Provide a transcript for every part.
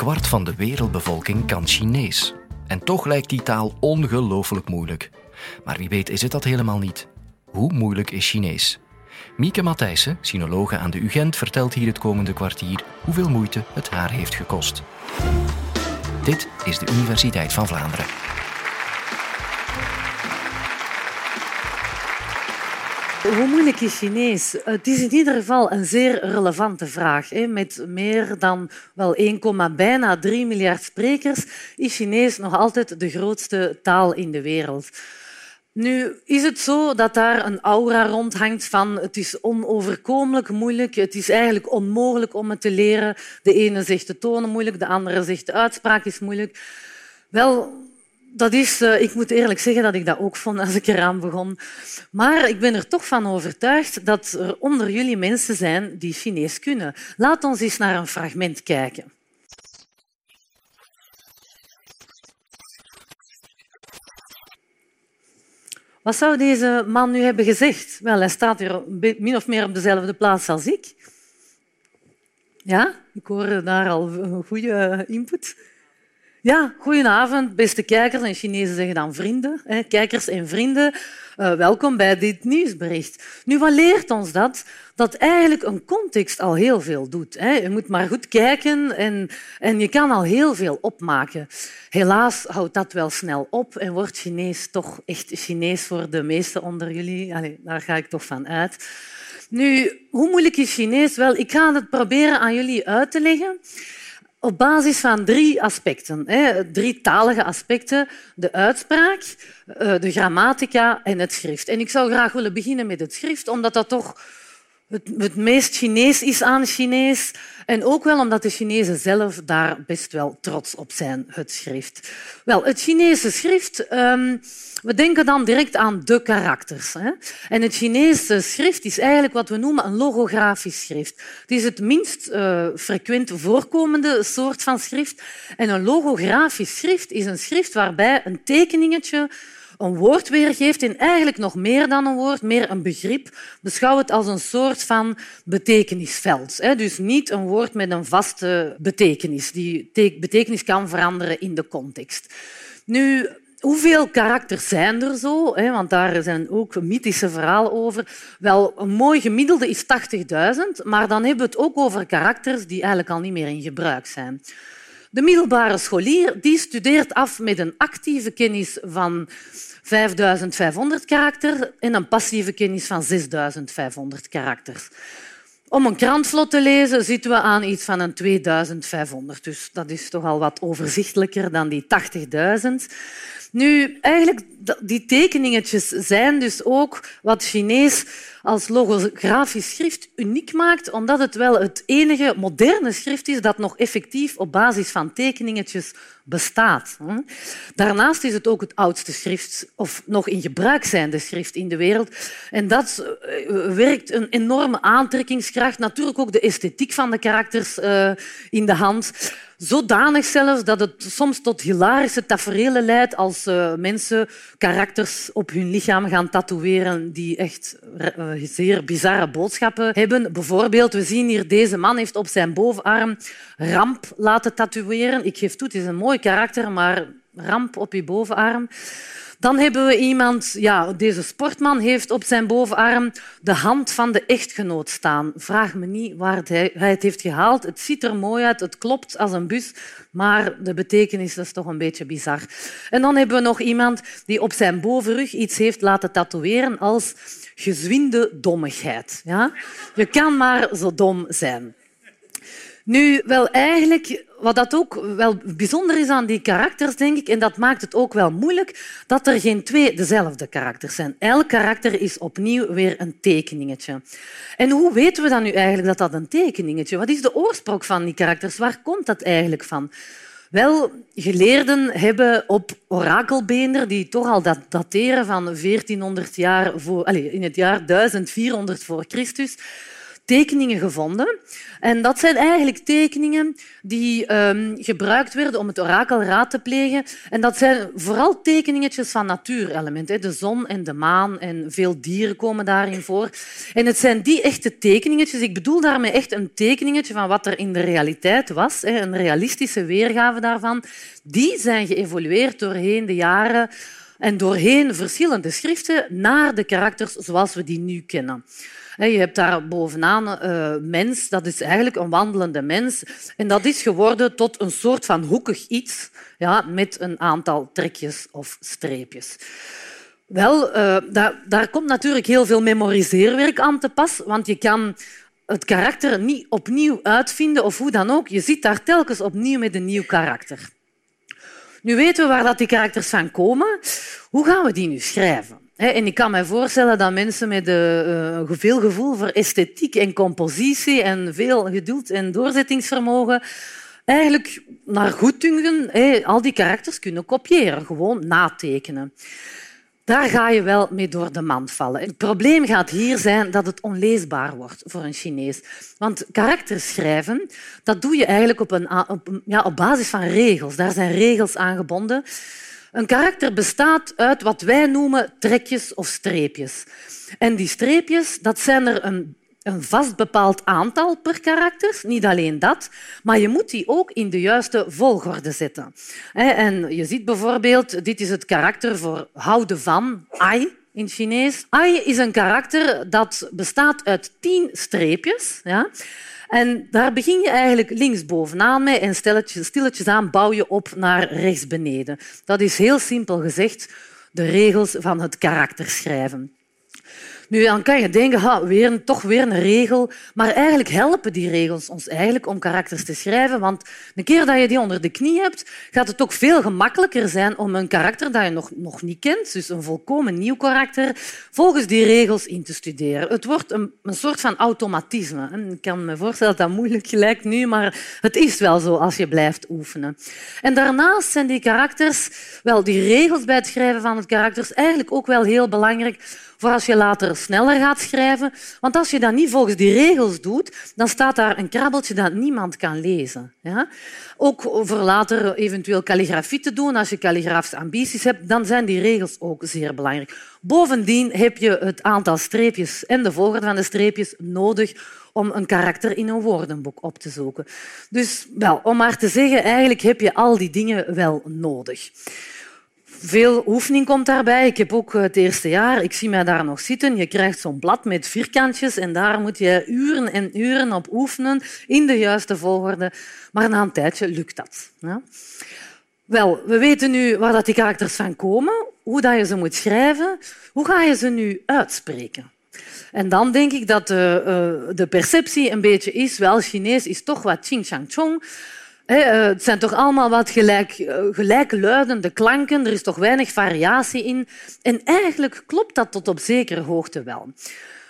kwart van de wereldbevolking kan Chinees. En toch lijkt die taal ongelooflijk moeilijk. Maar wie weet is het dat helemaal niet. Hoe moeilijk is Chinees? Mieke Matthijssen, sinologe aan de UGent, vertelt hier het komende kwartier hoeveel moeite het haar heeft gekost. Dit is de Universiteit van Vlaanderen. Hoe moeilijk is Chinees? Het is in ieder geval een zeer relevante vraag. Met meer dan wel 1, bijna 3 miljard sprekers is Chinees nog altijd de grootste taal in de wereld. Nu is het zo dat daar een aura rondhangt van het is onoverkomelijk moeilijk, het is eigenlijk onmogelijk om het te leren. De ene zegt de tonen moeilijk, de andere zegt de uitspraak is moeilijk. Wel, dat is, uh, ik moet eerlijk zeggen dat ik dat ook vond als ik eraan begon. Maar ik ben er toch van overtuigd dat er onder jullie mensen zijn die Chinees kunnen. Laat ons eens naar een fragment kijken. Wat zou deze man nu hebben gezegd? Wel, hij staat hier min of meer op dezelfde plaats als ik. Ja, ik hoor daar al goede input. Ja, goedenavond, beste kijkers. En Chinezen zeggen dan vrienden. Hè, kijkers en vrienden, uh, welkom bij dit nieuwsbericht. Nu, wat leert ons dat? Dat eigenlijk een context al heel veel doet. Hè. Je moet maar goed kijken en, en je kan al heel veel opmaken. Helaas houdt dat wel snel op en wordt Chinees toch echt Chinees voor de meesten onder jullie. Allee, daar ga ik toch van uit. Nu, hoe moeilijk is Chinees? Wel, ik ga het proberen aan jullie uit te leggen op basis van drie aspecten. Drie talige aspecten. De uitspraak, eh, de grammatica en het schrift. En ik zou graag willen beginnen met het schrift, omdat dat toch het, meest Chinees is aan Chinees. En ook wel omdat de Chinezen zelf daar best wel trots op zijn, het schrift. Wel, het Chinese schrift, um, we denken dan direct aan de karakters. Hè? En het Chinese schrift is eigenlijk wat we noemen een logografisch schrift. Het is het minst uh, frequent voorkomende soort van schrift. En een logografisch schrift is een schrift waarbij een tekeningetje een woord weergeeft en eigenlijk nog meer dan een woord, meer een begrip. Beschouw het als een soort van betekenisveld. Dus niet een woord met een vaste betekenis. Die betekenis kan veranderen in de context. Nu, Hoeveel karakters zijn er zo? Want daar zijn ook mythische verhalen over. Wel, een mooi gemiddelde is 80.000, maar dan hebben we het ook over karakters die eigenlijk al niet meer in gebruik zijn. De middelbare scholier die studeert af met een actieve kennis van 5500 karakters en een passieve kennis van 6500 karakters. Om een krant vlot te lezen zitten we aan iets van een 2500. Dus dat is toch al wat overzichtelijker dan die 80.000. Nu, eigenlijk, die tekeningetjes zijn dus ook wat Chinees als logografisch schrift uniek maakt, omdat het wel het enige moderne schrift is dat nog effectief op basis van tekeningetjes bestaat. Daarnaast is het ook het oudste schrift, of nog in gebruik zijnde schrift in de wereld. En dat eh, werkt een enorme aantrekkingskracht. Natuurlijk ook de esthetiek van de karakters eh, in de hand. Zodanig zelfs dat het soms tot hilarische tafereelen leidt als uh, mensen karakters op hun lichaam gaan tatoeëren die echt uh, zeer bizarre boodschappen hebben. Bijvoorbeeld, we zien hier deze man heeft op zijn bovenarm ramp laten tatoeëren. Ik geef toe, het is een mooi karakter, maar ramp op je bovenarm. Dan hebben we iemand, ja, deze sportman heeft op zijn bovenarm de hand van de echtgenoot staan. Vraag me niet waar hij het heeft gehaald. Het ziet er mooi uit, het klopt als een bus, maar de betekenis is toch een beetje bizar. En dan hebben we nog iemand die op zijn bovenrug iets heeft laten tatoeëren als gezwinde dommigheid. Ja? Je kan maar zo dom zijn. Nu, wel eigenlijk, wat dat ook wel bijzonder is aan die karakters, denk ik, en dat maakt het ook wel moeilijk, dat er geen twee dezelfde karakters zijn. Elk karakter is opnieuw weer een tekeningetje. En hoe weten we dan nu eigenlijk dat dat een tekeningetje is? Wat is de oorsprong van die karakters? Waar komt dat eigenlijk van? Wel, geleerden hebben op orakelbeender, die toch al dateren van 1400 jaar voor, allez, in het jaar 1400 voor Christus, tekeningen gevonden. En dat zijn eigenlijk tekeningen die ehm, gebruikt werden om het orakelraad te plegen. En dat zijn vooral tekeningetjes van natuurelementen. De zon en de maan en veel dieren komen daarin voor. En het zijn die echte tekeningetjes. Ik bedoel daarmee echt een tekeningetje van wat er in de realiteit was. Een realistische weergave daarvan. Die zijn geëvolueerd doorheen de jaren en doorheen verschillende schriften naar de karakters zoals we die nu kennen. Je hebt daar bovenaan uh, mens, dat is eigenlijk een wandelende mens. En dat is geworden tot een soort van hoekig iets ja, met een aantal trekjes of streepjes. Wel, uh, daar, daar komt natuurlijk heel veel memoriseerwerk aan te pas, want je kan het karakter niet opnieuw uitvinden of hoe dan ook. Je zit daar telkens opnieuw met een nieuw karakter. Nu weten we waar dat die karakters van komen. Hoe gaan we die nu schrijven? En ik kan me voorstellen dat mensen met uh, veel gevoel voor esthetiek en compositie en veel geduld en doorzettingsvermogen eigenlijk naar goeddunken al die karakters kunnen kopiëren, gewoon natekenen. Daar ga je wel mee door de mand vallen. Het probleem gaat hier zijn dat het onleesbaar wordt voor een Chinees. Want karakters schrijven, dat doe je eigenlijk op, een, ja, op basis van regels. Daar zijn regels aan gebonden. Een karakter bestaat uit wat wij noemen trekjes of streepjes. En die streepjes, dat zijn er een een vast bepaald aantal per karakter. Niet alleen dat, maar je moet die ook in de juiste volgorde zetten. En je ziet bijvoorbeeld, dit is het karakter voor houden van, ai in Chinees. Ai is een karakter dat bestaat uit tien streepjes. Ja? En daar begin je eigenlijk linksbovenaan mee en stilletjes, aan bouw je op naar rechts beneden. Dat is heel simpel gezegd de regels van het karakterschrijven. Nu, dan kan je denken, ha, weer, toch weer een regel. Maar eigenlijk helpen die regels ons eigenlijk om karakters te schrijven. Want een keer dat je die onder de knie hebt, gaat het ook veel gemakkelijker zijn om een karakter dat je nog, nog niet kent, dus een volkomen nieuw karakter, volgens die regels in te studeren. Het wordt een, een soort van automatisme. Ik kan me voorstellen dat dat moeilijk lijkt nu, maar het is wel zo als je blijft oefenen. En daarnaast zijn die karakters, wel, die regels bij het schrijven van het karakters eigenlijk ook wel heel belangrijk voor als je later sneller gaat schrijven. Want als je dat niet volgens die regels doet, dan staat daar een krabbeltje dat niemand kan lezen. Ja? Ook voor later eventueel kalligrafie te doen, als je kalligrafische ambities hebt, dan zijn die regels ook zeer belangrijk. Bovendien heb je het aantal streepjes en de volgorde van de streepjes nodig om een karakter in een woordenboek op te zoeken. Dus wel, om maar te zeggen, eigenlijk heb je al die dingen wel nodig. Veel oefening komt daarbij. Ik heb ook het eerste jaar, ik zie mij daar nog zitten. Je krijgt zo'n blad met vierkantjes en daar moet je uren en uren op oefenen in de juiste volgorde. Maar na een tijdje lukt dat. Ja? Wel, we weten nu waar dat die karakters van komen, hoe dat je ze moet schrijven. Hoe ga je ze nu uitspreken? En dan denk ik dat de, uh, de perceptie een beetje is, wel, Chinees is toch wat ching chang chong. Eh, het zijn toch allemaal wat gelijk, eh, gelijkluidende klanken. Er is toch weinig variatie in. En eigenlijk klopt dat tot op zekere hoogte wel.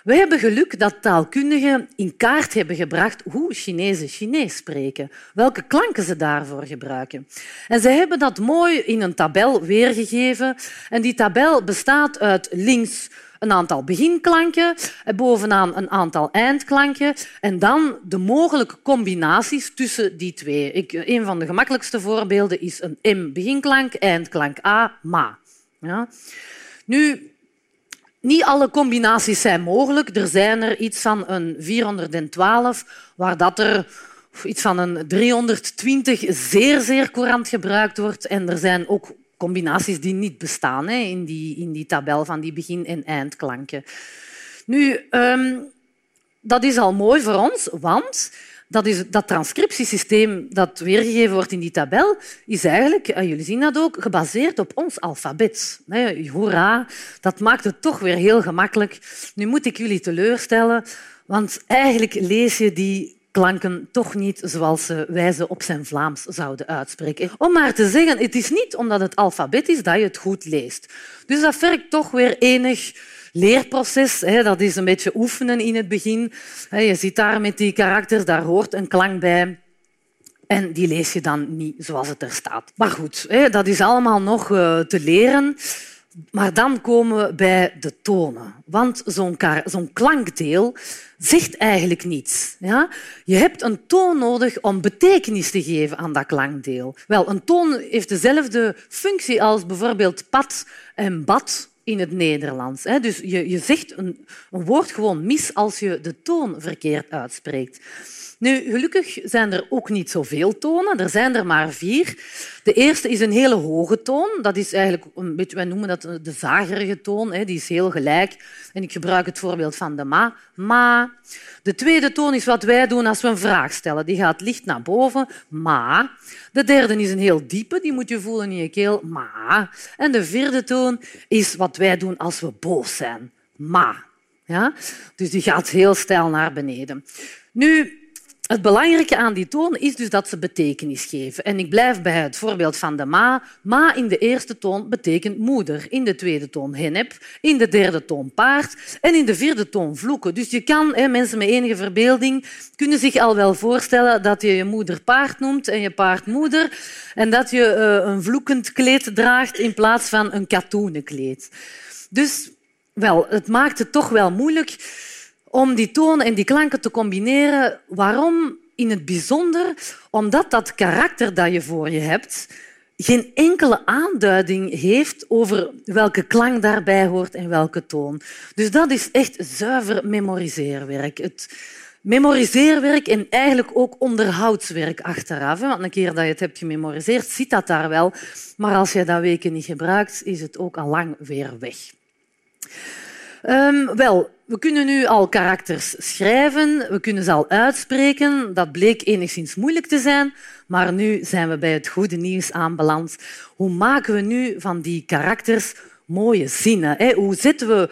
We hebben geluk dat taalkundigen in kaart hebben gebracht hoe Chinezen Chinees spreken, welke klanken ze daarvoor gebruiken. En ze hebben dat mooi in een tabel weergegeven. En die tabel bestaat uit links een aantal beginklanken, bovenaan een aantal eindklanken en dan de mogelijke combinaties tussen die twee. Ik, een van de gemakkelijkste voorbeelden is een M beginklank, eindklank A, ma. Ja. Nu, niet alle combinaties zijn mogelijk. Er zijn er iets van een 412, waar dat er iets van een 320 zeer, zeer courant gebruikt wordt. En er zijn ook combinaties die niet bestaan hè, in, die, in die tabel van die begin- en eindklanken. Nu, um, dat is al mooi voor ons, want dat, is, dat transcriptiesysteem dat weergegeven wordt in die tabel is eigenlijk, en jullie zien dat ook, gebaseerd op ons alfabet. Hoera, dat maakt het toch weer heel gemakkelijk. Nu moet ik jullie teleurstellen, want eigenlijk lees je die klanken toch niet zoals wij ze op zijn Vlaams zouden uitspreken. Om maar te zeggen, het is niet omdat het alfabet is dat je het goed leest. Dus dat vergt toch weer enig leerproces. Dat is een beetje oefenen in het begin. Je zit daar met die karakters, daar hoort een klank bij. En die lees je dan niet zoals het er staat. Maar goed, dat is allemaal nog eh, te leren. Maar dan komen we bij de tonen. Want zo'n zo klankdeel zegt eigenlijk niets. Ja? Je hebt een toon nodig om betekenis te geven aan dat klankdeel. Wel, een toon heeft dezelfde functie als bijvoorbeeld pad en bad in het Nederlands. Dus je, je zegt een, woord gewoon mis als je de toon verkeerd uitspreekt. Nu, gelukkig zijn er ook niet zoveel tonen. Er zijn er maar vier. De eerste is een hele hoge toon. Dat is eigenlijk een beetje, wij noemen dat de zagerige toon. Die is heel gelijk. En ik gebruik het voorbeeld van de ma. Ma. De tweede toon is wat wij doen als we een vraag stellen. Die gaat licht naar boven. Ma. De derde is een heel diepe. Die moet je voelen in je keel. Ma. En de vierde toon is wat wij doen als we boos zijn. Ma. Ja? Dus die gaat heel stijl naar beneden. Nu, het belangrijke aan die toon is dus dat ze betekenis geven. En ik blijf bij het voorbeeld van de ma. Ma in de eerste toon betekent moeder, in de tweede toon hennep, in de derde toon paard en in de vierde toon vloeken. Dus je kan, hè, mensen met enige verbeelding kunnen zich al wel voorstellen dat je je moeder paard noemt en je paard moeder en dat je uh, een vloekend kleed draagt in plaats van een katoenen kleed. Dus wel, het maakt het toch wel moeilijk om die tonen en die klanken te combineren. Waarom? In het bijzonder omdat dat karakter dat je voor je hebt geen enkele aanduiding heeft over welke klank daarbij hoort en welke toon. Dus dat is echt zuiver memoriseerwerk. Het memoriseerwerk en eigenlijk ook onderhoudswerk achteraf. Want een keer dat je het hebt gememoriseerd, zit dat daar wel. Maar als je dat weken niet gebruikt, is het ook al lang weer weg. Um, wel, we kunnen nu al karakters schrijven, we kunnen ze al uitspreken. Dat bleek enigszins moeilijk te zijn, maar nu zijn we bij het goede nieuws aanbeland. Hoe maken we nu van die karakters mooie zinnen? Hoe zetten we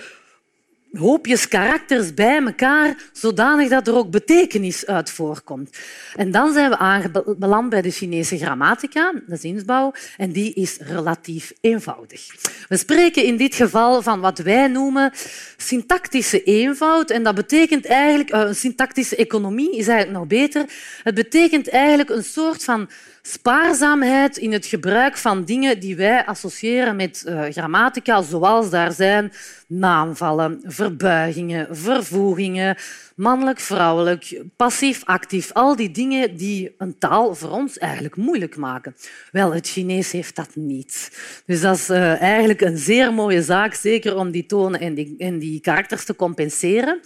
hoopjes karakters bij elkaar, zodanig dat er ook betekenis uit voorkomt. En dan zijn we aanbeland bij de Chinese grammatica, de zinsbouw, en die is relatief eenvoudig. We spreken in dit geval van wat wij noemen syntactische eenvoud, en dat betekent eigenlijk, een eh, syntactische economie is eigenlijk nog beter. Het betekent eigenlijk een soort van spaarzaamheid in het gebruik van dingen die wij associëren met uh, grammatica, zoals daar zijn naamvallen, verbuigingen, vervoegingen, mannelijk, vrouwelijk, passief, actief. Al die dingen die een taal voor ons eigenlijk moeilijk maken. Wel, het Chinees heeft dat niet. Dus dat is uh, eigenlijk een zeer mooie zaak, zeker om die tonen en die, en die karakters te compenseren.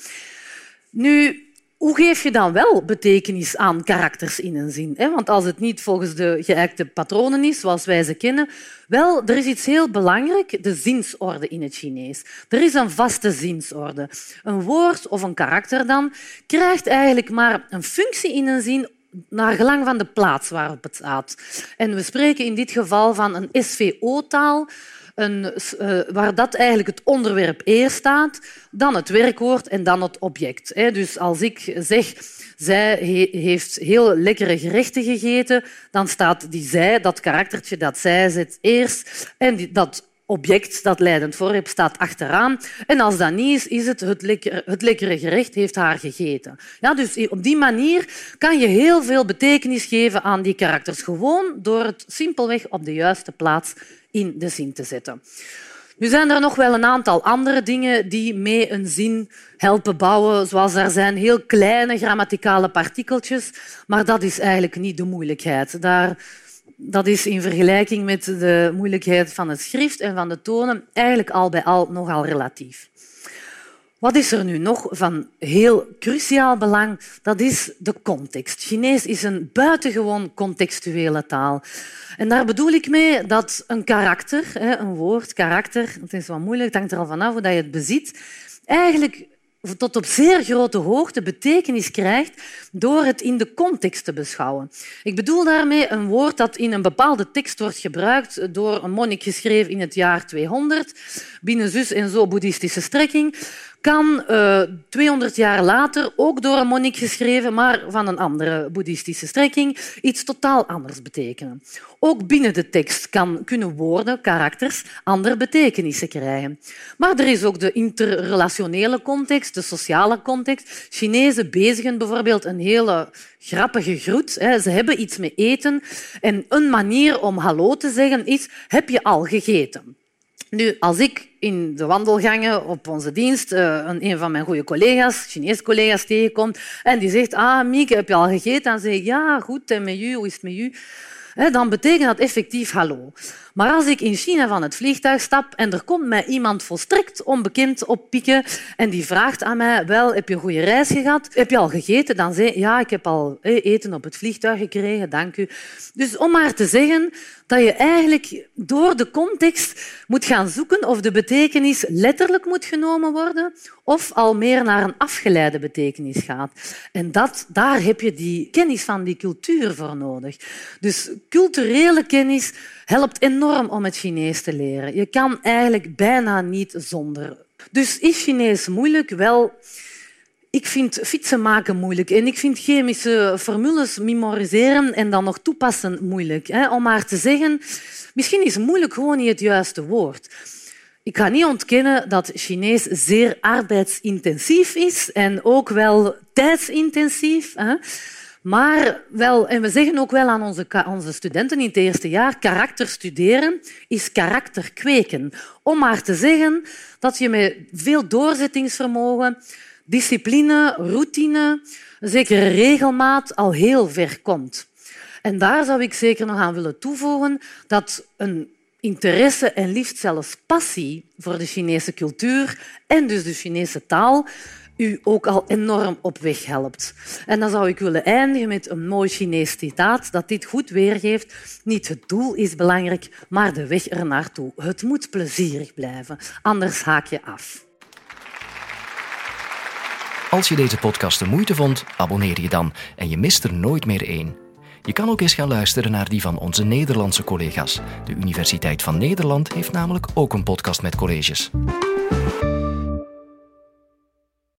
Nu, hoe geef je dan wel betekenis aan karakters in een zin? Want als het niet volgens de geëikte patronen is, zoals wij ze kennen, wel, er is iets heel belangrijk, de zinsorde in het Chinees. Er is een vaste zinsorde. Een woord of een karakter dan krijgt eigenlijk maar een functie in een zin naar gelang van de plaats waarop het staat. En we spreken in dit geval van een SVO-taal, een, uh, waar dat eigenlijk het onderwerp eerst staat, dan het werkwoord en dan het object. Dus als ik zeg, zij heeft heel lekkere gerechten gegeten, dan staat die zij, dat karaktertje dat zij zet eerst en dat object dat leidend voorwerp staat achteraan. En als dat niet is, is het het lekkere, het lekkere gerecht heeft haar gegeten. Ja, dus op die manier kan je heel veel betekenis geven aan die karakters, gewoon door het simpelweg op de juiste plaats in de zin te zetten. Nu zijn er nog wel een aantal andere dingen die mee een zin helpen bouwen, zoals er zijn heel kleine grammaticale partikeltjes, maar dat is eigenlijk niet de moeilijkheid. Daar, dat is in vergelijking met de moeilijkheid van het schrift en van de tonen eigenlijk al bij al nogal relatief. Wat is er nu nog van heel cruciaal belang? Dat is de context. Chinees is een buitengewoon contextuele taal. En daar bedoel ik mee dat een karakter, een woord, karakter, het is wat moeilijk, het hangt er al vanaf hoe je het bezit, eigenlijk tot op zeer grote hoogte betekenis krijgt door het in de context te beschouwen. Ik bedoel daarmee een woord dat in een bepaalde tekst wordt gebruikt door een monnik geschreven in het jaar 200, binnen zus en zo boeddhistische strekking, kan uh, eh, 200 jaar later, ook door een monnik geschreven, maar van een andere boeddhistische strekking, iets totaal anders betekenen. Ook binnen de tekst kan, kunnen woorden, karakters, andere betekenissen krijgen. Maar er is ook de interrelationele context, de sociale context. Chinezen bezigen bijvoorbeeld een hele grappige groet. Ze hebben iets met eten en een manier om hallo te zeggen is heb je al gegeten? Nu, als ik in de wandelgangen op onze dienst uh, een van mijn goede collega's, Chinese collega's, tegenkomt en die zegt, ah, Mieke, heb je al gegeten? Dan zeg ik, ja, goed, en met u, hoe is het met u? dan betekent dat effectief hallo. Maar als ik in China van het vliegtuig stap en er komt mij iemand volstrekt onbekend oppikken en die vraagt aan mij, wel, heb je een goede reis gehad? Heb je al gegeten? Dan zeg ik, ja, ik heb al eten op het vliegtuig gekregen, dank u. Dus om maar te zeggen dat je eigenlijk door de context moet gaan zoeken of de betekenis letterlijk moet genomen worden of al meer naar een afgeleide betekenis gaat. En dat, daar heb je die kennis van die cultuur voor nodig. Dus culturele kennis helpt enorm om het Chinees te leren. Je kan eigenlijk bijna niet zonder. Dus is Chinees moeilijk? Wel, ik vind fietsen maken moeilijk en ik vind chemische formules memoriseren en dan nog toepassen moeilijk. Om maar te zeggen, misschien is moeilijk gewoon niet het juiste woord. Ik ga niet ontkennen dat Chinees zeer arbeidsintensief is en ook wel tijdsintensief. Maar wel, en we zeggen ook wel aan onze, onze studenten in het eerste jaar, karakter studeren is karakter kweken. Om maar te zeggen dat je met veel doorzettingsvermogen, discipline, routine, een zekere regelmaat al heel ver komt. En daar zou ik zeker nog aan willen toevoegen dat een interesse en liefst zelfs passie voor de Chinese cultuur en dus de Chinese taal u ook al enorm op weg helpt. En dan zou ik willen eindigen met een mooi Chinees citaat dat dit goed weergeeft. Niet het doel is belangrijk, maar de weg ernaartoe. Het moet plezierig blijven, anders haak je af. Als je deze podcast de moeite vond, abonneer je dan en je mist er nooit meer één. Je kan ook eens gaan luisteren naar die van onze Nederlandse collega's. De Universiteit van Nederland heeft namelijk ook een podcast met colleges.